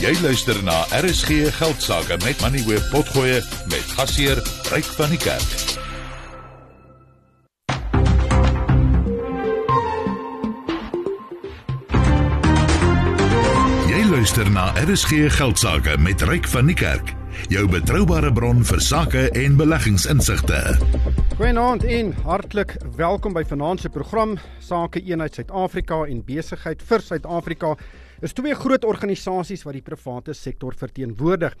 Jy luister na RSG Geldsaake met Money Web Potgoe met gasheer Ryk van die Kerk. Jy luister na RSG Geldsaake met Ryk van die Kerk, jou betroubare bron vir sake en beleggingsinsigte. Goeienaand en hartlik welkom by vanaand se program Sake Eenheid Suid-Afrika en Besigheid vir Suid-Afrika. Is twee groot organisasies wat die private sektor verteenwoordig.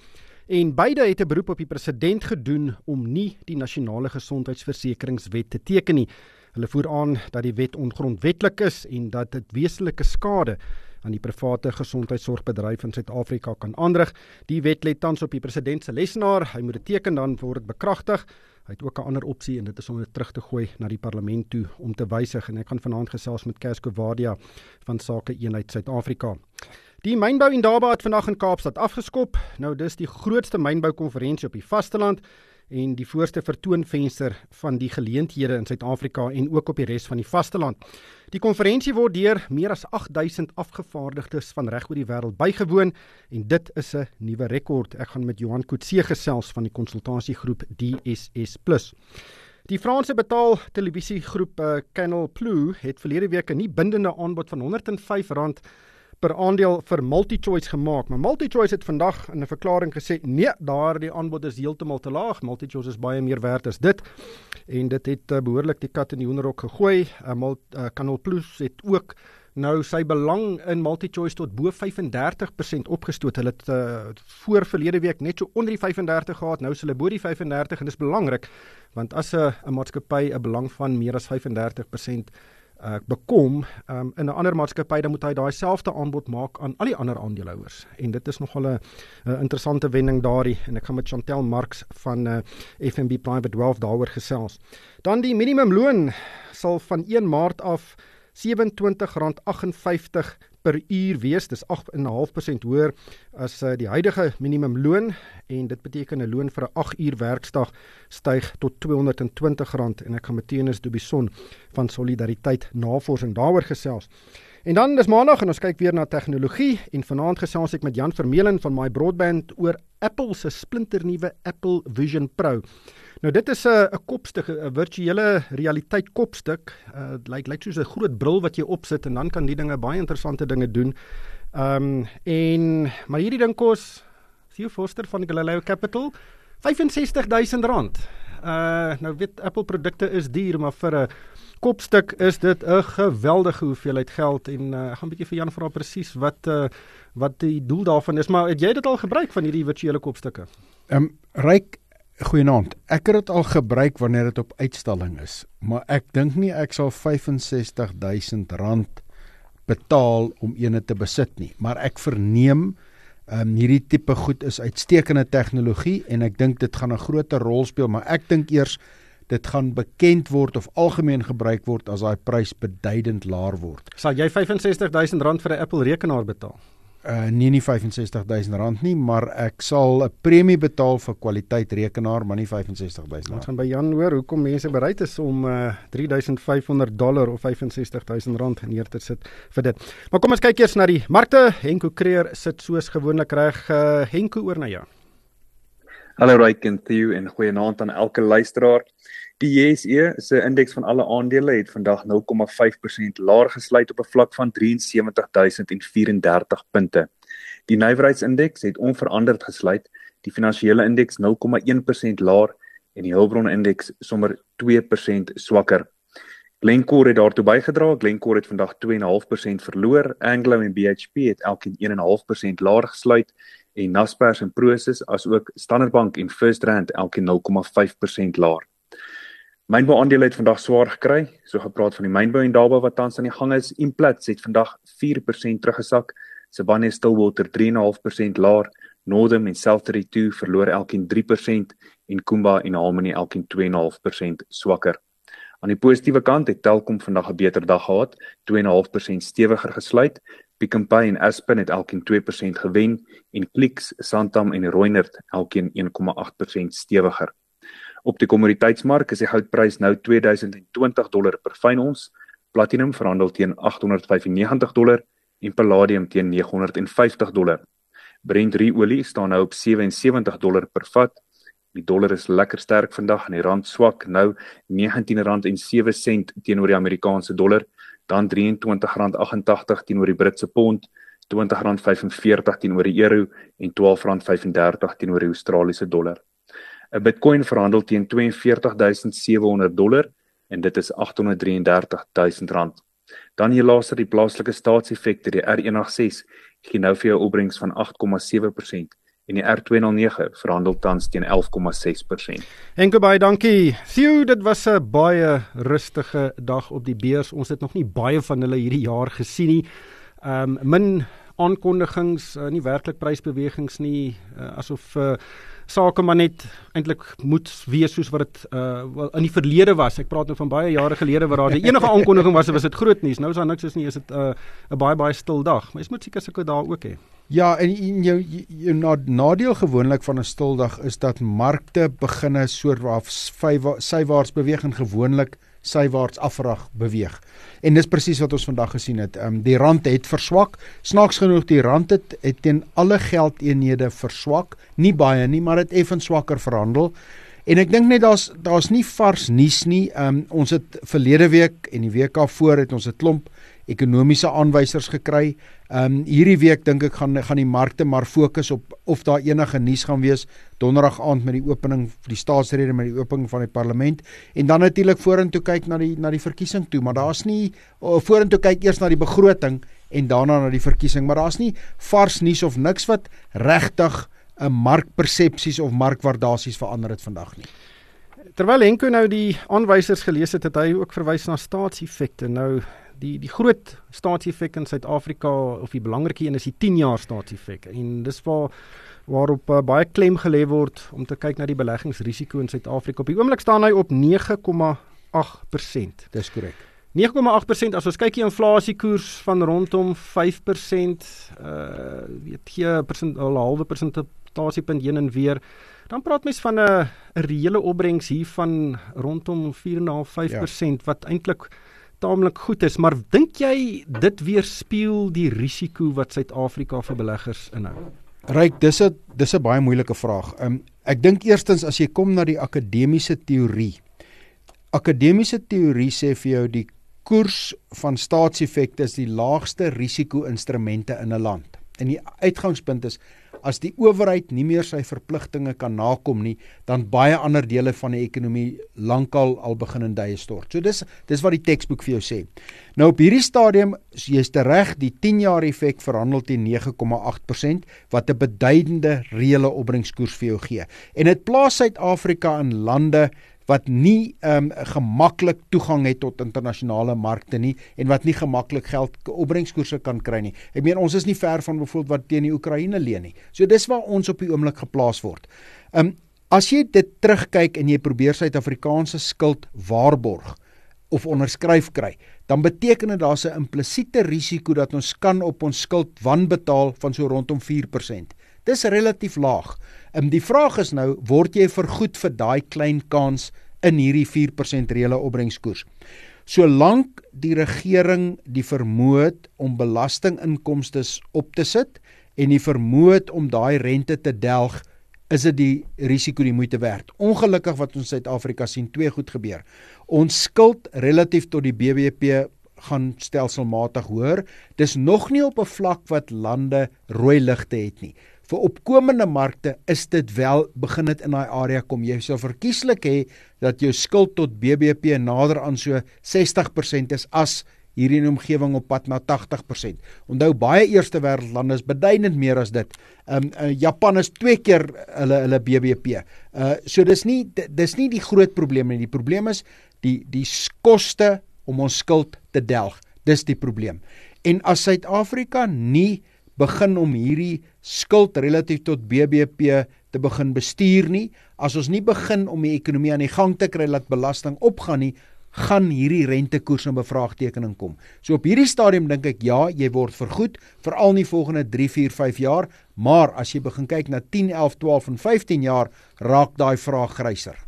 En beide het 'n beroep op die president gedoen om nie die nasionale gesondheidsversekeringswet te teken nie. Hulle voer aan dat die wet ongrondwettig is en dat dit wesenlike skade aan die private gesondheidsorgbedryf in Suid-Afrika kan aanrig. Die wet lê tans op die president se lesenaar. Hy moet dit teken dan word dit bekragtig. Hy het ook 'n ander opsie en dit is om dit terug te gooi na die parlement toe om te wysig en ek gaan vanaand gesels met Casco Wadia van Sake Eenheid Suid-Afrika. Die mynbou Indaba het vandag in Kaapstad afgeskop. Nou dis die grootste mynbou konferensie op die vasteland en die voorste vertoonvenster van die geleenthede in Suid-Afrika en ook op die res van die vasteland. Die konferensie word deur meer as 8000 afgevaardigdes van reg oor die wêreld bygewoon en dit is 'n nuwe rekord. Ek gaan met Johan Kutse gesels van die konsultasiegroep DSS+. Die Franse betaal televisiegroep uh, Canal Plus het verlede week 'n nie bindende aanbod van R105 per aandeel vir MultiChoice gemaak. Maar MultiChoice het vandag in 'n verklaring gesê, "Nee, daardie aanbod is heeltemal te laag. MultiChoice is baie meer werd as dit." En dit het uh, behoorlik die kat in die hoenderhok gegooi. Uh, Mult, uh, Canal Plus het ook nou sy belang in MultiChoice tot bo 35% opgestoot. Hulle het uh, voor verlede week net so onder die 35 gehad. Nou is hulle bo die 35 en dis belangrik want as 'n 'n maatskappy 'n belang van meer as 35% uh, bekom um, in 'n ander maatskappy dan moet hy daai selfde aanbod maak aan al die ander aandeelhouers en dit is nogal 'n interessante wending daardie en ek gaan met Chantel Marx van uh, FNB Private Wealth daaroor gesels. Dan die minimumloon sal van 1 Maart af R27.58 per uur wees. Dis 8.5% hoër as uh, die huidige minimumloon en dit beteken 'n loon vir 'n 8 uur werksdag styg tot R220 en ek gaan met Tenis Dubison van Solidariteit Navorsing daaroor gesels. En dan dis maandag en ons kyk weer na tegnologie en vanaand gesels ek met Jan Vermeulen van My Broadband oor Apple se splinternuwe Apple Vision Pro. Nou dit is 'n 'n kopstuk, 'n virtuele realiteit kopstuk. Uh lyk lyk soos 'n groot bril wat jy opsit en dan kan die dinge baie interessante dinge doen. Um en maar hierdie ding kos Theo Forster van Galileo Capital R65000. Uh nou weet Apple produkte is duur, maar vir 'n kopstuk is dit 'n geweldige hoeveelheid geld en uh, ek gaan 'n bietjie vir Jan vra presies wat uh wat die doel daarvan is, maar het jy dit al gebruik van hierdie virtuele kopstukke? Ehm um, ryk Goeienaand. Ek het dit al gebruik wanneer dit op uitstalling is, maar ek dink nie ek sal R65000 betaal om eene te besit nie, maar ek verneem ehm um, hierdie tipe goed is uitstekende tegnologie en ek dink dit gaan 'n groot rol speel, maar ek dink eers dit gaan bekend word of algemeen gebruik word as daai prys beduidend laer word. Sal jy R65000 vir 'n Apple rekenaar betaal? uh nie nie R65000 nie, maar ek sal 'n premie betaal vir kwaliteit rekenaar, maar nie R65000 nie. Ons gaan by Jan hoor hoekom mense bereid is om uh 3500 dollar of R65000 neer te sit vir dit. Maar kom ons kyk eers na die markte. Henko Creer sit soos gewoonlik reg. Uh Henko oor na jou. Hallo Ryk en Theo en goeienaand aan elke luisteraar. Die JSE se indeks van alle aandele het vandag 0,5% laer gesluit op 'n vlak van 73034 punte. Die nywerheidsindeks het onveranderd gesluit, die finansiële indeks 0,1% laer en die hulpbronindeks sommer 2% swakker. Glencore het daartoe bygedra. Glencore het vandag 2.5% verloor. Anglo en BHP het elkeen 1.5% laer gesluit en Naspers en Prosus asook Standard Bank en First Rand elkeen 0,5% laer. Mynbou aandele het vandag swaar gekry. So gepraat van die mynbou en daarby wat tans aan die gang is. Implats het vandag 4% teruggesak. Sibanye Stillwater 3.5% laer. Northam en South32 verloor elkeen 3% en Kumba en Harmony elkeen 2.5% swakker. Aan die positiewe kant het Telkom vandag 'n beter dag gehad, 2.5% stewiger gesluit. Pick n Pay en Aspen het elkeen 2% gewen en Clicks, Santam en Reunert elkeen 1.8% stewiger. Op die kommoditeitsmark is die goudprys nou 2020 dollar per fyn ons, platinum verhandel teen 895 dollar en palladium teen 950 dollar. Brent olie staan nou op 77 dollar per vat. Die dollar is lekker sterk vandag en die rand swak nou R19.07 teenoor die Amerikaanse dollar, dan R23.88 teenoor die Britse pond, R20.45 teenoor die euro en R12.35 teenoor die Australiese dollar. 'n Bitcoin verhandel teen 42700 dollar en dit is 833000 rand. Dan hier laaste die plaaslike staatseffekte die R186 gee nou vir jou opbrengs van 8,7% en die R209 verhandel tans teen 11,6%. Enke baie dankie. Theo, dit was 'n baie rustige dag op die beurs. Ons het nog nie baie van hulle hierdie jaar gesien nie. Ehm um, min aankondigings, uh, nie werklik prysbewegings nie, uh, asof uh, sake maar net eintlik moet wees soos wat dit uh in die verlede was. Ek praat nou van baie jare gelede waar daar enige aankondiging was, was dit groot nuus. Nou is daar niks is nie, is dit 'n uh, 'n baie baie stil dag. Maar jy moet seker sulke dae ook hê. Ja, en jou jou nadeel gewoonlik van 'n stil dag is dat markte beginne soort af sywaarts beweeg en gewoonlik sywaarts afrag beweeg. En dis presies wat ons vandag gesien het. Ehm um, die rand het verswak. Snaaks genoeg die rand het, het teen alle geldeenhede verswak. Nie baie nie, maar dit effens swakker verhandel. En ek dink net daar's daar's nie vars nuus nie. Ehm um, ons het verlede week en die week daarvoor het ons 'n klomp ekonomiese aanwysers gekry. Ehm um, hierdie week dink ek gaan gaan die markte maar fokus op of daar enige nuus gaan wees donderdag aand met die opening vir die staatsrede met die opening van die parlement en dan natuurlik vorentoe kyk na die na die verkiesing toe, maar daar's nie vorentoe kyk eers na die begroting en daarna na die verkiesing, maar daar's nie vars nuus of niks wat regtig 'n markpersepsies of markwaardasies verander het vandag nie. Terwyl Henko nou die aanwysers gelees het, het hy ook verwys na staatseffekte. Nou die die groot staatseffek in Suid-Afrika of die belangrike een is die 10 jaar staatseffek en dis waar waarop uh, baie klem gelê word om te kyk na die beleggingsrisiko in Suid-Afrika. Op die oomblik staan hy op 9,8%. Dis korrek. 9,8% as ons kyk die inflasiekoers van rondom 5% uh weet gee 'n persent 'n halwe persentasiepunt heen en weer dan praat mens van 'n 'n reële opbrengs hier van rondom 4,5-5% ja. wat eintlik taamlik goed is, maar dink jy dit weerspieël die risiko wat Suid-Afrika vir beleggers inhou? Ryk, dis 'n dis 'n baie moeilike vraag. Um, ek dink eerstens as jy kom na die akademiese teorie. Akademiese teorie sê vir jou die koers van staatseffekte is die laagste risiko-instrumente in 'n land. En die uitgangspunt is as die owerheid nie meer sy verpligtinge kan nakom nie, dan baie ander dele van die ekonomie lankal al begin in duie stort. So dis dis wat die teksboek vir jou sê. Nou op hierdie stadium, jy's reg, die 10 jaar effek verhandel teen 9,8% wat 'n beduidende reële opbrengskoers vir jou gee. En dit plaas Suid-Afrika in lande wat nie ehm um, gemaklik toegang het tot internasionale markte nie en wat nie gemaklik geld opbrengskoerse kan kry nie. Ek meen ons is nie ver van byvoorbeeld wat teen die Oekraïne leen nie. So dis waar ons op die oomblik geplaas word. Ehm um, as jy dit terugkyk en jy probeer Suid-Afrikaanse skuld waarborg of onderskryf kry, dan beteken dit daar's 'n implisiete risiko dat ons kan op ons skuld wanbetaal van so rondom 4%. Dis relatief laag. Ehm um, die vraag is nou, word jy vergoed vir daai klein kans in hierdie 4% reële opbrengskoers? Solank die regering die vermoë om belastinginkomste op te sit en die vermoë om daai rente te delg, is dit die risiko die moeite werd. Ongelukkig wat ons Suid-Afrika sien, twee goed gebeur. Ons skuld relatief tot die BBP gaan stelselmatig hoër. Dis nog nie op 'n vlak wat lande rooi ligte het nie vir opkomende markte is dit wel begin dit in daai area kom jy sou verkieslik hê dat jou skuld tot BBP nader aan so 60% is as hierdie omgewing op pad na 80%. Onthou baie eerste wêreldlande is beduidend meer as dit. Um, uh, Japan is twee keer hulle hulle BBP. Uh so dis nie dis nie die groot probleem nie. Die probleem is die die koste om ons skuld te delg. Dis die probleem. En as Suid-Afrika nie begin om hierdie skuld relatief tot BBP te begin bestuur nie. As ons nie begin om die ekonomie aan die gang te kry laat belasting opgaan nie, gaan hierdie rentekoers in bevraagtekening kom. So op hierdie stadium dink ek ja, jy word vergoed veral in die volgende 3, 4, 5 jaar, maar as jy begin kyk na 10, 11, 12 en 15 jaar, raak daai vraag gryser.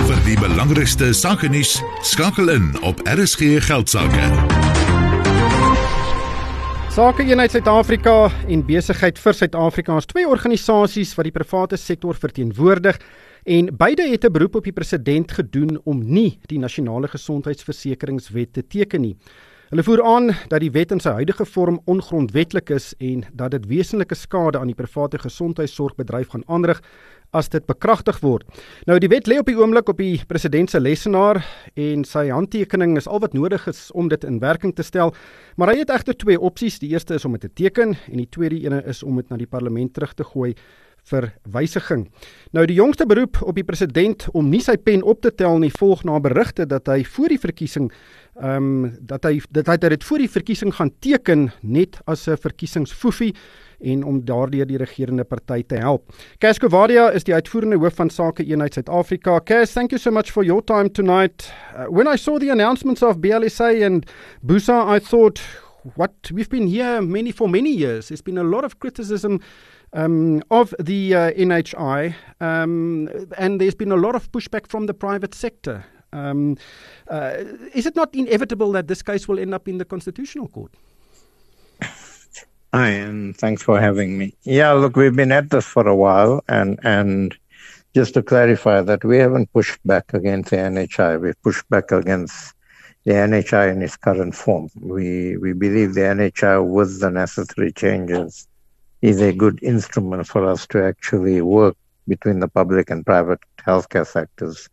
Vir die belangrikste sake nuus, skakel in op RSG geldsaake. Sake Eenheid Suid-Afrika en Besigheid vir Suid-Afrika is twee organisasies wat die private sektor verteenwoordig en beide het 'n beroep op die president gedoen om nie die nasionale gesondheidsversekeringswet te teken nie. Hulle voer aan dat die wet in sy huidige vorm ongrondwettig is en dat dit wesenlike skade aan die private gesondheidsorgbedryf gaan aanrig as dit bekragtig word. Nou die wet lê op die oomblik op die president se lesenaar en sy handtekening is al wat nodig is om dit in werking te stel. Maar hy het egter twee opsies. Die eerste is om dit te teken en die tweede ene is om dit na die parlement terug te gooi vir wysiging. Nou die jongste beroep op die president om nie sy pen op te tel nie volg na berigte dat hy voor die verkiesing ehm um, dat hy dat hy dit voor die verkiesing gaan teken net as 'n verkiesingsfoefie en om daardeur die regerende party te help. Casco Vadia is die uitvoerende hoof van Sake Eenheid Suid-Afrika. Cas, thank you so much for your time tonight. Uh, when I saw the announcements of BLSA and Busa, I thought what we've been here many for many years. There's been a lot of criticism um, of the uh, NHI, um, and there's been a lot of pushback from the private sector. Um, uh, is it not inevitable that this case will end up in the Constitutional Court? Hi, and thanks for having me. Yeah, look, we've been at this for a while, and and just to clarify that we haven't pushed back against the NHI. We've pushed back against the NHI in its current form. We we believe the NHI, with the necessary changes, is a good instrument for us to actually work between the public and private healthcare sectors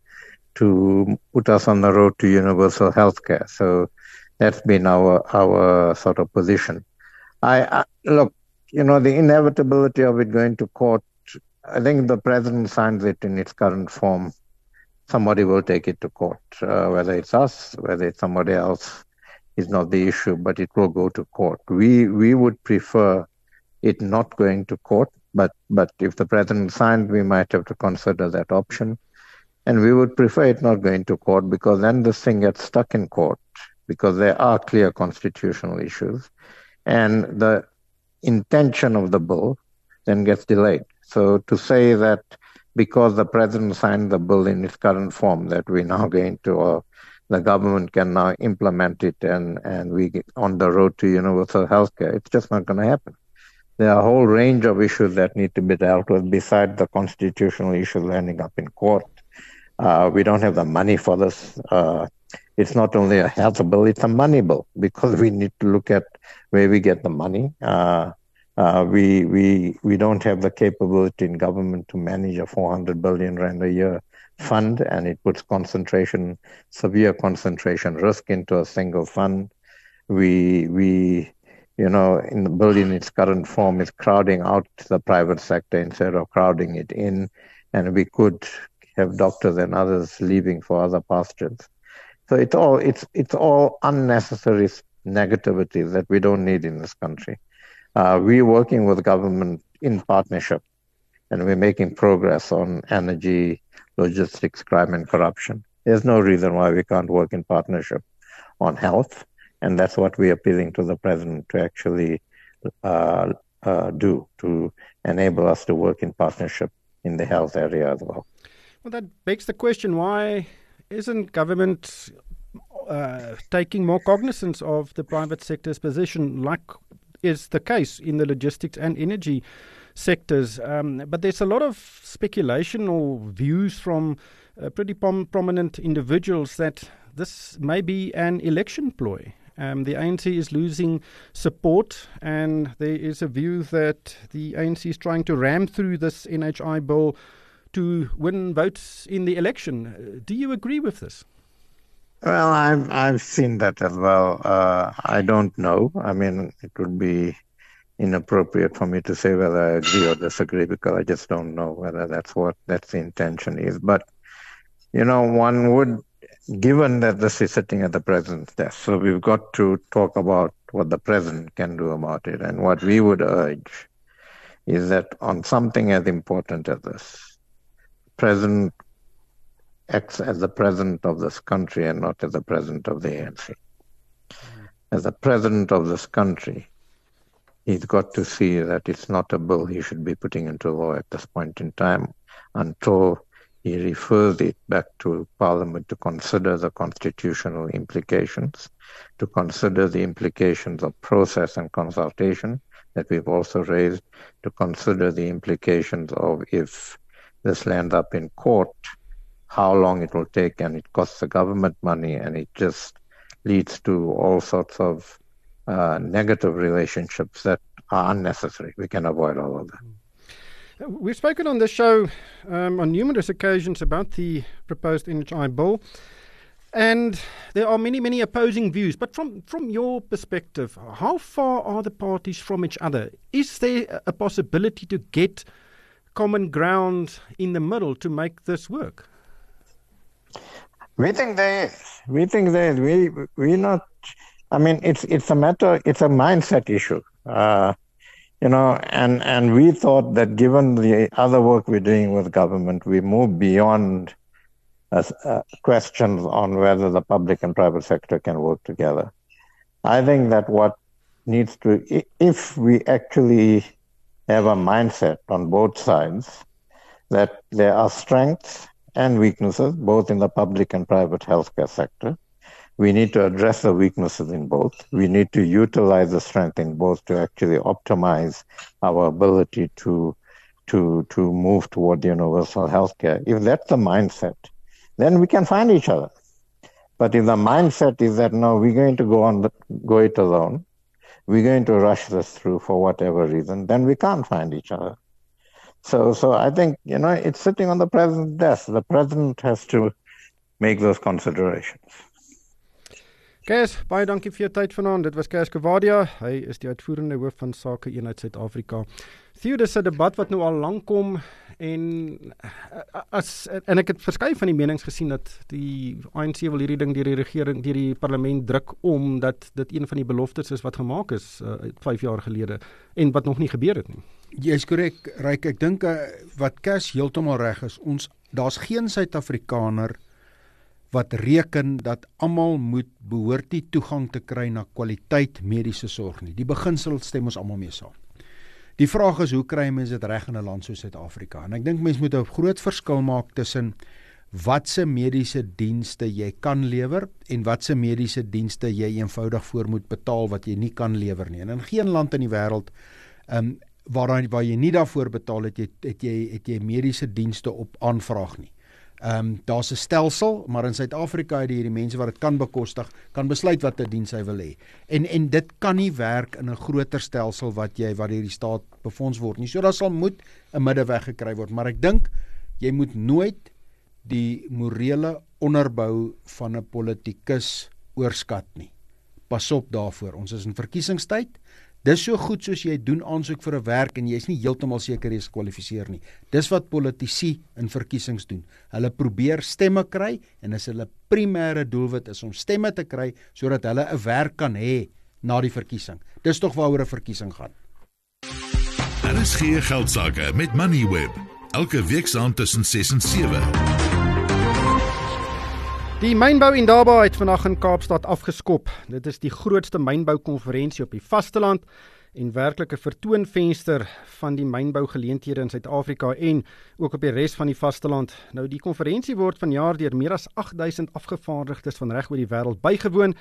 to put us on the road to universal healthcare. So that's been our our sort of position. I, I look, you know, the inevitability of it going to court. I think the president signs it in its current form. Somebody will take it to court, uh, whether it's us, whether it's somebody else, is not the issue, but it will go to court. We we would prefer it not going to court, but but if the president signed, we might have to consider that option, and we would prefer it not going to court because then this thing gets stuck in court because there are clear constitutional issues and the intention of the bill then gets delayed. So to say that because the president signed the bill in its current form that we're now going to, or the government can now implement it and, and we get on the road to universal health care, it's just not going to happen. There are a whole range of issues that need to be dealt with besides the constitutional issues ending up in court. Uh, we don't have the money for this. Uh, it's not only a health bill, it's a money bill because we need to look at where we get the money. Uh, uh, we we we don't have the capability in government to manage a 400 billion rand a year fund, and it puts concentration, severe concentration risk into a single fund. We we you know in the bill in its current form is crowding out the private sector instead of crowding it in, and we could have doctors and others leaving for other pastures. So it's all it's it's all unnecessary negativity that we don't need in this country. Uh, we're working with government in partnership, and we're making progress on energy, logistics, crime, and corruption. There's no reason why we can't work in partnership on health, and that's what we're appealing to the president to actually uh, uh, do to enable us to work in partnership in the health area as well. Well, that begs the question: Why isn't government uh, taking more cognizance of the private sector's position, like is the case in the logistics and energy sectors? Um, but there's a lot of speculation or views from uh, pretty prom- prominent individuals that this may be an election ploy. Um, the ANC is losing support, and there is a view that the ANC is trying to ram through this NHI bill to win votes in the election. Do you agree with this? Well, I've I've seen that as well. Uh, I don't know. I mean, it would be inappropriate for me to say whether I agree or disagree because I just don't know whether that's what that's the intention is. But you know, one would, given that this is sitting at the president's desk, so we've got to talk about what the president can do about it, and what we would urge is that on something as important as this, president acts as the president of this country and not as the president of the ANC. As the president of this country, he's got to see that it's not a bill he should be putting into law at this point in time until he refers it back to Parliament to consider the constitutional implications, to consider the implications of process and consultation that we've also raised, to consider the implications of if this lands up in court, how long it will take, and it costs the government money, and it just leads to all sorts of uh, negative relationships that are unnecessary. We can avoid all of that. We've spoken on this show um, on numerous occasions about the proposed NHI bill, and there are many, many opposing views. But from, from your perspective, how far are the parties from each other? Is there a possibility to get common ground in the middle to make this work? We think there is. We think there is. We we not. I mean, it's it's a matter. It's a mindset issue. Uh, you know, and and we thought that given the other work we're doing with government, we move beyond uh, uh, questions on whether the public and private sector can work together. I think that what needs to, if we actually have a mindset on both sides, that there are strengths and weaknesses both in the public and private healthcare sector, we need to address the weaknesses in both. We need to utilize the strength in both to actually optimize our ability to to to move toward universal healthcare. If that's the mindset, then we can find each other. But if the mindset is that no, we're going to go on the, go it alone, we're going to rush this through for whatever reason, then we can't find each other. So so I think you know it's sitting on the president's desk. The president has to make those considerations. Kes, baie dankie vir jou tyd vanaand. Dit was Kes Kavadia. Hy is die uitvoerende hoof van Sake Eenheid Suid-Afrika. Theo, dis 'n debat wat nou al lank kom en eh, as en ek het verskeie van die menings gesien dat die ANC wil hierdie ding deur die regering, deur die parlement druk om dat dit een van die beloftes is wat gemaak is uh, eh, 5 jaar gelede en wat nog nie gebeur het nie. Jy is korrek, Ryk. Ek dink uh, wat Kes heeltemal reg is, ons daar's geen Suid-Afrikaner wat reken dat almal moet behoort die toegang te kry na kwaliteit mediese sorg nie. Die beginsel stem ons almal mee saam. Die vraag is hoe kry mense dit reg in 'n land soos Suid-Afrika? En ek dink mense moet 'n groot verskil maak tussen watse mediese dienste jy kan lewer en watse mediese dienste jy eenvoudig voor moet betaal wat jy nie kan lewer nie. En in geen land in die wêreld ehm um, waar waar jy nie daarvoor betaal het jy het jy het jy mediese dienste op aanvraag nie. Ehm um, daar's 'n stelsel, maar in Suid-Afrika het hierdie mense wat dit kan bekostig, kan besluit watter diens hy wil hê. En en dit kan nie werk in 'n groter stelsel wat jy wat hierdie staat befonds word nie. So daar sal moet 'n middeweg gekry word, maar ek dink jy moet nooit die morele onderbou van 'n politikus oorskat nie. Pas op daarvoor. Ons is in verkiesingstyd. Dis so goed soos jy doen aansoek vir 'n werk en jy's nie heeltemal seker jy is gekwalifiseer nie. Dis wat politici in verkiesings doen. Hulle probeer stemme kry en as hulle primêre doelwit is om stemme te kry sodat hulle 'n werk kan hê na die verkiesing. Dis tog waaroor 'n verkiesing gaan. Daar is geen geld sake met Moneyweb. Elke week saam tussen 6 en 7. Die mynbou Indaba het vandag in Kaapstad afgeskop. Dit is die grootste mynboukonferensie op die vasteland en werklike vertoonvenster van die mynbougeleenthede in Suid-Afrika en ook op die res van die vasteland. Nou die konferensie word vanjaar deur meer as 8000 afgevaardigdes van reg oor die wêreld bygewoon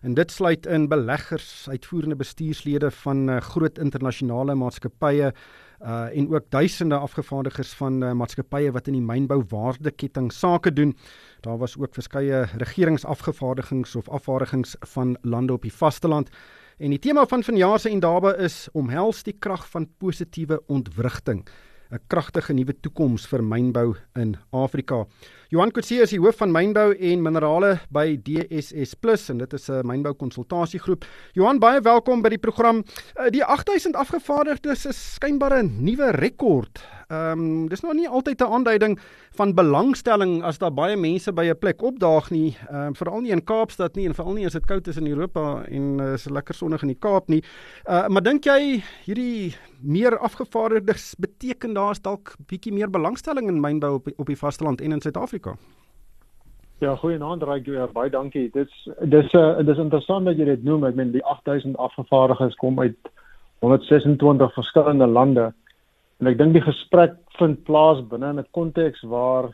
en dit sluit in beleggers, uitvoerende bestuurslede van uh, groot internasionale maatskappye uh en ook duisende afgevaardigers van uh, maatskappye wat in die mynbou waardeketting sake doen. Daar was ook verskeie regeringsafgevaardigings of afvaardigings van lande op die vasteland. En die tema van vanjaar se Indaba is omhels die krag van positiewe ontwrigting. 'n kragtige nuwe toekoms vir mynbou in Afrika. Johan Kutse is die hoof van mynbou en minerale by DSS Plus en dit is 'n mynbou konsultasiegroep. Johan, baie welkom by die program. Eh, die 8000 afgevaardigdes is skynbaar 'n nuwe rekord. Ehm um, dis nou nie altyd 'n aanduiding van belangstelling as daar baie mense by 'n plek opdaag nie, ehm um, veral nie in Kaapstad nie en veral nie as dit koud is in Europa en uh, is lekker sonnig in die Kaap nie. Uh maar dink jy hierdie meer afgevaardigdes beteken daar's dalk bietjie meer belangstelling in mynbou op op die vasteland en in Suid-Afrika? Ja, goeienaand Ryk, ja, baie dankie. Dit's dis 'n uh, dis interessant dat jy dit noem. Ek meen die 8000 afgevaardigdes kom uit 126 verskillende lande. En ek dink die gesprek vind plaas binne 'n konteks waar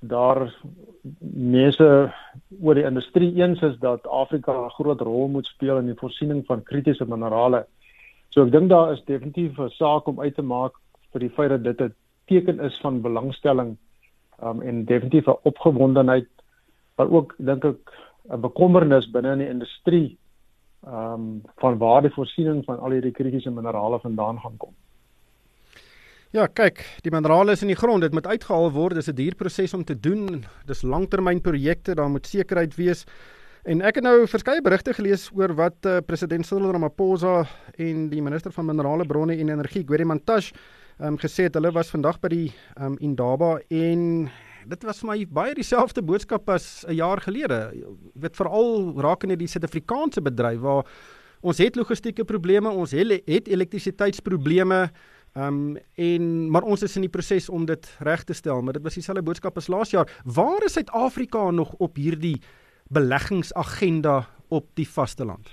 daar mense oor die industrie eens is dat Afrika 'n groot rol moet speel in die voorsiening van kritiese minerale. So ek dink daar is definitief 'n saak om uit te maak vir die feit dat dit 'n teken is van belangstelling um, en definitief 'n opgewondenheid maar ook dink ek 'n bekommernis binne in die industrie ehm um, van waar die voorsiening van al hierdie kritiese minerale vandaan gaan kom. Ja, kyk, die minerale is in die grond, dit moet uitgehaal word, dis 'n duur proses om te doen. Dis langtermynprojekte, daar moet sekerheid wees. En ek het nou verskeie berigte gelees oor wat uh, president Cyril Ramaphosa en die minister van minerale bronne en energie, Gweri Mantashe, um, gesê het hulle was vandag by die um, Indaba en dit was vir my baie dieselfde boodskap as 'n jaar gelede. Jy weet veral rakende die Suid-Afrikaanse bedryf waar ons het logistieke probleme, ons het, het elektrisiteitsprobleme. Ehm um, en maar ons is in die proses om dit reg te stel, maar dit was dieselfde boodskap as laas jaar. Waar is Suid-Afrika nog op hierdie beleggingsagenda op die vasteland?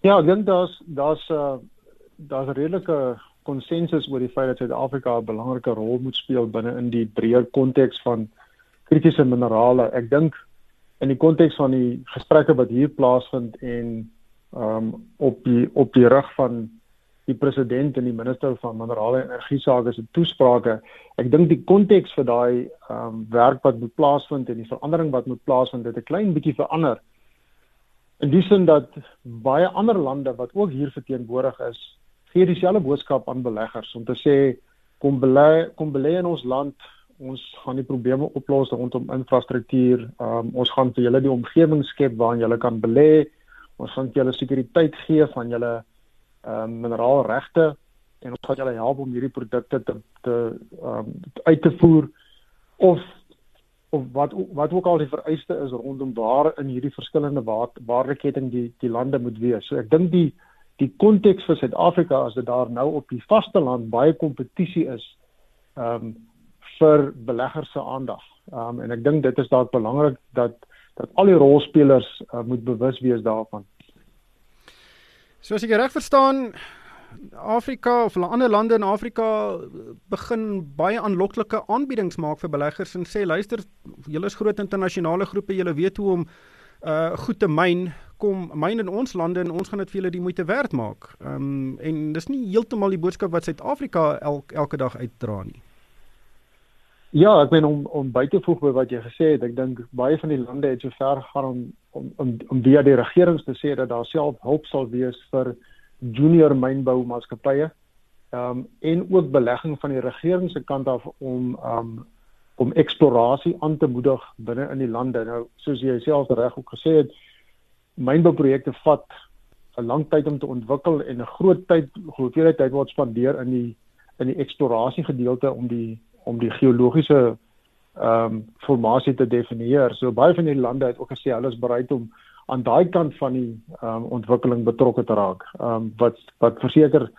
Ja, ek dink daar's daar's 'n uh, daar's 'n redelike konsensus oor die feit dat Suid-Afrika 'n belangrike rol moet speel binne in die breër konteks van kritiese minerale. Ek dink in die konteks van die gesprekke wat hier plaasvind en ehm um, op die op die rug van die president en die minister van minerale en energie sake se toesprake. Ek dink die konteks vir daai ehm um, werk wat moet plaasvind en die verandering wat moet plaasvind het 'n klein bietjie verander. In die sin dat baie ander lande wat ook hier verteenwoordig is, gee dieselfde boodskap aan beleggers om te sê kom belê kom belê in ons land ons gaan die probleme oplos rondom infrastruktuur um, ons gaan vir julle die omgewing skep waarin julle kan belê ons gaan julle sekuriteit gee van julle um, mineraalregte en ons gaan julle help om hierdie produkte te te um, uit te voer of of wat wat ook al die vereiste is rondom waar in hierdie verskillende waardeketting die die lande moet wees so ek dink die die konteks vir Suid-Afrika as dit daar nou op die vasteland baie kompetisie is ehm um, vir beleggers se aandag. Ehm um, en ek dink dit is dalk belangrik dat dat al die rolspelers uh, moet bewus wees daarvan. So as ek reg verstaan Afrika of ander lande in Afrika begin baie aanloklike aanbiedings maak vir beleggers en sê luister julle is groot internasionale groepe julle weet hoe om uh goed te myn kom myn in ons lande en ons gaan dit vir julle die moeite werd maak. Ehm um, en dis nie heeltemal die boodskap wat Suid-Afrika elke elke dag uitdra nie. Ja, ek meen om om by te voeg by wat jy gesê het, ek dink baie van die lande het so ver gegaan om om om, om via die regerings te sê dat daar self hulp sal wees vir junior mynboumaatskappye. Ehm um, en ook belegging van die regering se kant af om ehm um, om eksplorasie aan te moedig binne in die lande. Nou soos jy self reg ook gesê het, mynbouprojekte vat 'n lang tyd om te ontwikkel en 'n groot tyd hoeveelheid tyd word spandeer in die in die eksplorasie gedeelte om die om die geologiese ehm um, formasie te definieer. So baie van die lande het ook gesê hulle is bereid om aan daai kant van die ehm um, ontwikkeling betrokke te raak. Ehm um, wat wat verseker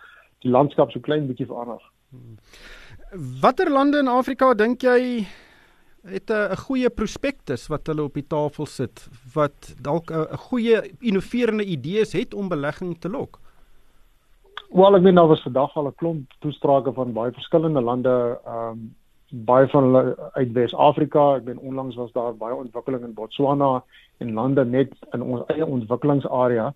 die landskap so klein bietjie verander. Watter lande in Afrika dink jy het 'n goeie prospektus wat hulle op die tafel sit wat dalk 'n goeie innoverende idees het om belegging te lok. Wel ek meen daar was vandag al 'n klomp toesprake van baie verskillende lande ehm um, baie van hulle uit Wes-Afrika. Ek ben onlangs was daar baie ontwikkeling in Botswana en lande net in ons eie ontwikkelingsarea.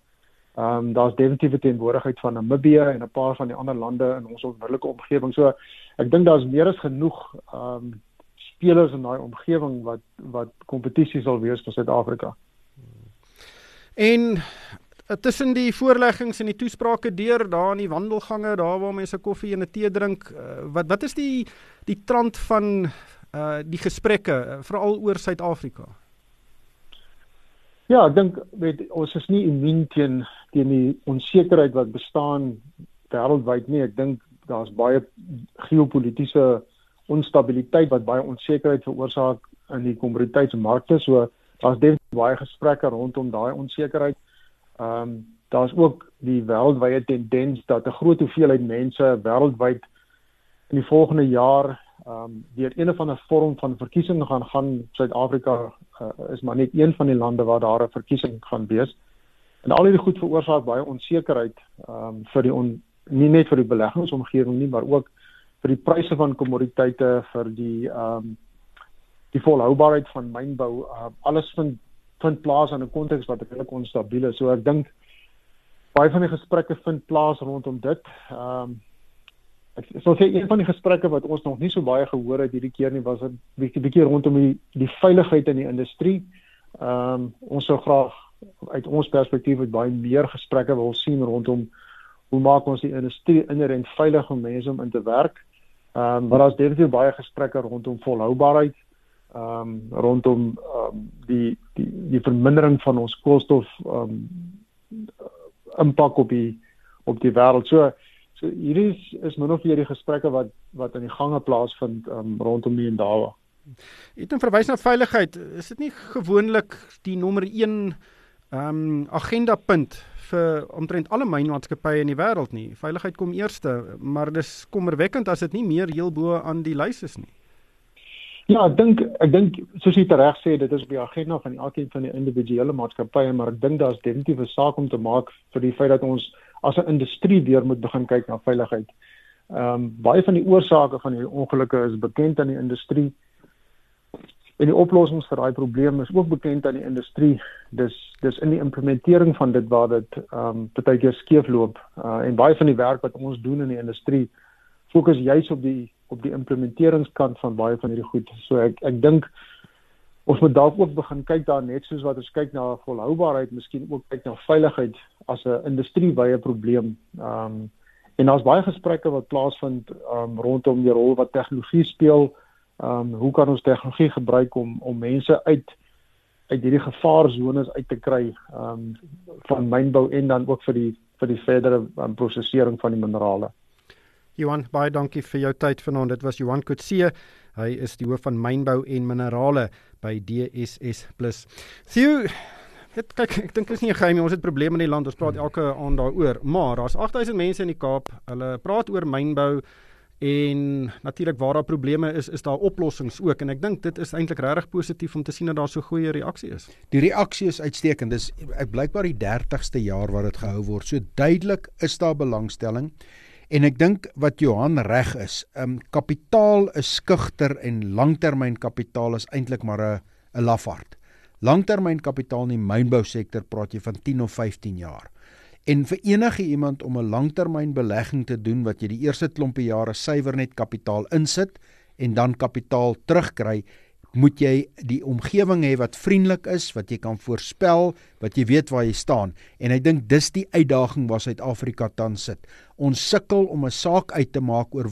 Ehm um, daar's definitief teenwoordigheid van Namibië en 'n paar van die ander lande in ons onmiddellike omgewing. So ek dink daar's meer as genoeg ehm um, spelers in daai omgewing wat wat kompetisie sal wees vir Suid-Afrika. En tussen die voorleggings en die toesprake deur daar in die wandelgange, daar waar mense koffie en 'n tee drink, eh, wat wat is die die trant van uh die gesprekke veral oor Suid-Afrika? Ja, ek dink weet ons is nie immuun teen teen die onsekerheid wat bestaan wêreldwyd nie. Ek dink daar's baie geopolitiese onstabiliteit wat baie onsekerheid veroorsaak in die kommoditeitsmarkte. So daar's baie gesprekke rondom daai onsekerheid. Ehm um, daar's ook die wêreldwye tendens dat 'n groot hoeveelheid mense wêreldwyd in die volgende jaar ehm um, deur een of ander vorm van verkiesing gaan gaan. Suid-Afrika uh, is maar net een van die lande waar daar 'n verkiesing gaan wees. En al hierdie goed veroorsaak baie onsekerheid ehm um, vir die on, nie net vir die beleggingsomgewing nie, maar ook vir die pryse van kommoditeite vir die ehm um, die volhoubaarheid van mynbou uh, alles vind vind plaas in 'n konteks wat redelik onstabiel is. So ek dink baie van die gesprekke vind plaas rondom dit. Ehm um, ek sou sê een van die gesprekke wat ons nog nie so baie gehoor het hierdie keer nie was 'n bietjie bietjie rondom die die veiligheid in die industrie. Ehm um, ons sou graag uit ons perspektief het baie meer gesprekke wil sien rondom hoe maak ons die industrie inherënt veilig om mense om in te werk. Ehm um, maar daar's definitief baie gesprekke rondom volhoubaarheid ehm um, rondom ehm um, die die die vermindering van ons koolstof ehm um, impak op die op die wêreld. So so hierdie is, is min of meer die gesprekke wat wat in die gange plaasvind ehm um, rondom die Indawa. Dit in verwys na veiligheid, is dit nie gewoonlik die nommer 1 ehm um, agenda punt vir omtrent alle mynmaatskappye in die wêreld nie. Veiligheid kom eerste, maar dis kommerwekkend as dit nie meer heel bo aan die lys is nie. Ja, ek dink ek dink soos jy reg sê, dit is op die agenda van elkeen van die individuele maatskappye, maar ek dink daar's definitief 'n saak om te maak vir die feit dat ons as 'n industrie weer moet begin kyk na veiligheid. Ehm um, baie van die oorsake van hierdie ongelukke is bekend aan die industrie. En die oplossings vir daai probleem is ook bekend aan die industrie. Dis dis in die implementering van dit waar dit ehm um, baie keer skeefloop. Uh, en baie van die werk wat ons doen in die industrie fokus juis op die op die implementeringskant van baie van hierdie goed. So ek ek dink ons moet dalk ook begin kyk daar net soos wat ons kyk na volhoubaarheid, miskien ook kyk na veiligheid as 'n industriewye probleem. Ehm um, en daar's baie gesprekke wat plaasvind um, rondom die rol wat tegnologie speel. Ehm um, hoe kan ons tegnologie gebruik om om mense uit uit hierdie gevaarzones uit te kry ehm um, van mynbou en dan ook vir die vir die verdere um, prosesering van die minerale. Johan, baie dankie vir jou tyd vanaand. Dit was Johan Kutse. Hy is die hoof van mynbou en minerale by DSS+. Theo, dit kyk ek dink is nie 'n geheim nie. Ons het probleme in die land. Ons praat elke aand daaroor. Maar daar's 8000 mense in die Kaap. Hulle praat oor mynbou en natuurlik waar daar probleme is, is daar oplossings ook en ek dink dit is eintlik regtig positief om te sien dat daar so goeie reaksie is. Die reaksie is uitstekend. Dis blykbaar die 30ste jaar wat dit gehou word. So duidelik is daar belangstelling. En ek dink wat Johan reg is, um, kapitaal is skugter en langtermynkapitaal is eintlik maar 'n 'n lafaard. Langtermynkapitaal in die mynbousektor praat jy van 10 of 15 jaar. En vir enige iemand om 'n langtermynbelegging te doen wat jy die eerste klompie jare suiwer net kapitaal insit en dan kapitaal terugkry, moet jy die omgewing hê wat vriendelik is, wat jy kan voorspel, wat jy weet waar jy staan. En ek dink dis die uitdaging waar Suid-Afrika tans sit. Ons sukkel om 'n saak uit te maak oor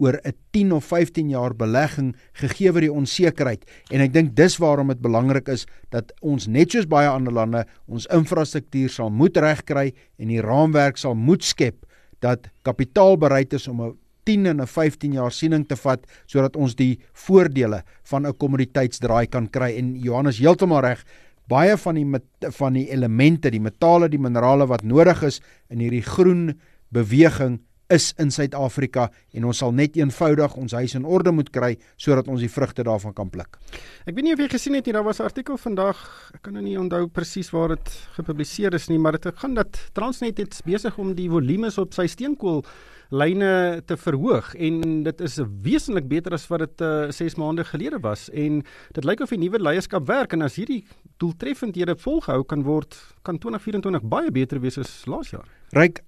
oor 'n 10 of 15 jaar belegging gegee word die onsekerheid en ek dink dis waarom dit belangrik is dat ons net soos baie ander lande ons infrastruktuur sal moet regkry en die raamwerk sal moet skep dat kapitaal bereid is om 'n 10 en 'n 15 jaar siening te vat sodat ons die voordele van 'n kommoditeitsdraai kan kry en Johannes heeltemal reg baie van die met, van die elemente die metale die minerale wat nodig is in hierdie groen beweging is in Suid-Afrika en ons sal net eenvoudig ons huis in orde moet kry sodat ons die vrugte daarvan kan pluk. Ek weet nie of jy gesien het nie, daar was 'n artikel vandag, ek kan nou nie onthou presies waar dit gepubliseer is nie, maar dit gaan dat Transnet het besig om die volumes op sy steenkool lyne te verhoog en dit is wesentlik beter as wat dit uh, eh, 6 maande gelede was en dit lyk of die nuwe leierskap werk en as hierdie doeltreffendhede volgehou kan word kan 2024 baie beter wees as laas jaar. Ryk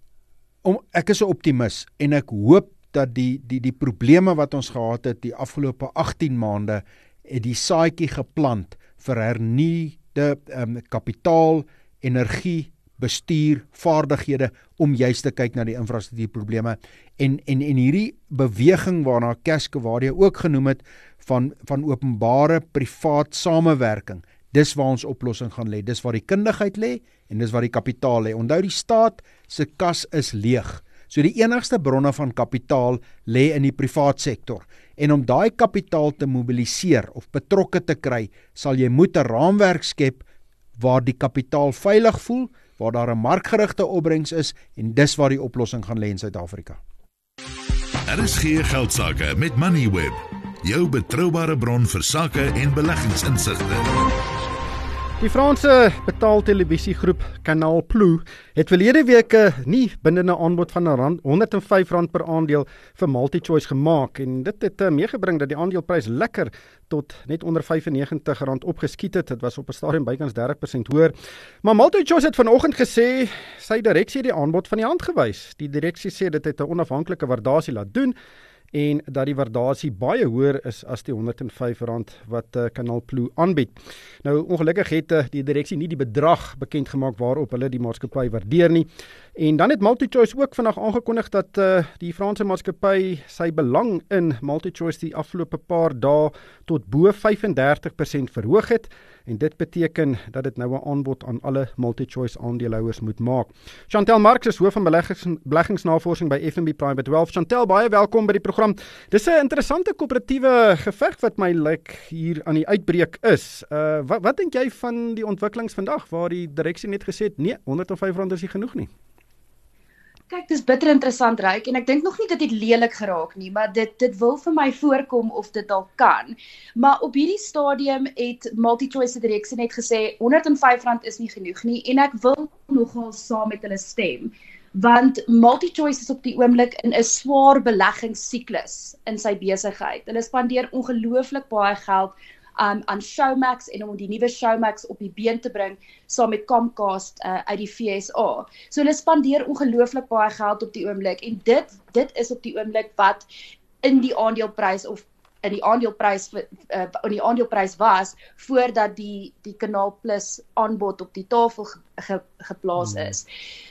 om ek is 'n optimis en ek hoop dat die die die probleme wat ons gehad het die afgelope 18 maande het die saadjie geplant vir hernuide um, kapitaal, energie bestuur vaardighede om juis te kyk na die infrastruktuurprobleme. En en en hierdie beweging waarna Cascawadia ook genoem het van van openbare privaat samewerking dis waar ons oplossing gaan lê. Dis waar die kundigheid lê en dis waar die kapitaal lê. Onthou die staat se kas is leeg. So die enigste bronne van kapitaal lê in die privaat sektor. En om daai kapitaal te mobiliseer of betrokke te kry sal jy moet 'n raamwerk skep waar die kapitaal veilig voel waar daar 'n markgerigte opbrengs is en dis waar die oplossing gaan lê in Suid-Afrika. Daar is geen geld sake met Moneyweb, jou betroubare bron vir sake en beleggingsinsigte. Die Franse betaaltelevisiegroep Canal Plus het verlede week 'n nie bindende aanbod van R105 per aandeel vir MultiChoice gemaak en dit het uh, meegebring dat die aandeleprys lekker tot net onder R95 opgeskiet het. Dit was op 'n stadium bykans 30% hoër. Maar MultiChoice het vanoggend gesê sy direksie het die aanbod van die hand gewys. Die direksie sê dit het 'n onafhanklike waardasie laat doen en dat die waardasie baie hoër is as die R105 wat uh, Canal Plus aanbied. Nou ongelukkig het uh, die direksie nie die bedrag bekend gemaak waarop hulle die maatskappy waardeer nie. En dan het MultiChoice ook vandag aangekondig dat uh, die Franse maatskappy sy belang in MultiChoice die afgelope paar dae tot bo 35% verhoog het en dit beteken dat dit nou 'n aanbod aan alle MultiChoice aandeelhouers moet maak. Chantel Marx is hoof van beleggings beleggingsnavorsing by FNB Private Wealth. Chantel, baie welkom by die program. Dis 'n interessante koöperatiewe geveg wat my lyk like hier aan die uitbreek is. Uh wat wat dink jy van die ontwikkelings vandag waar die direksie net gesê het nee, R105 is nie genoeg nie? Kyk, dis bitter interessant ryk en ek dink nog nie dit het lelik geraak nie, maar dit dit wil vir my voorkom of dit dalk kan. Maar op hierdie stadium het MultiChoice se direksie net gesê R105 is nie genoeg nie en ek wil nogal saam met hulle stem want MultiChoice is op die oomblik in 'n swaar beleggingssiklus in sy besigheid. Hulle spandeer ongelooflik baie geld um aan Showmax en om die nuwe Showmax op die been te bring saam met Comcast uh, uit die FSA. So hulle spandeer ongelooflik baie geld op die oomblik en dit dit is op die oomblik wat in die aandeleprys of in die aandeleprys uh, in die aandeleprys was voordat die die Kanaal Plus aanbod op die tafel ge, ge, geplaas hmm. is.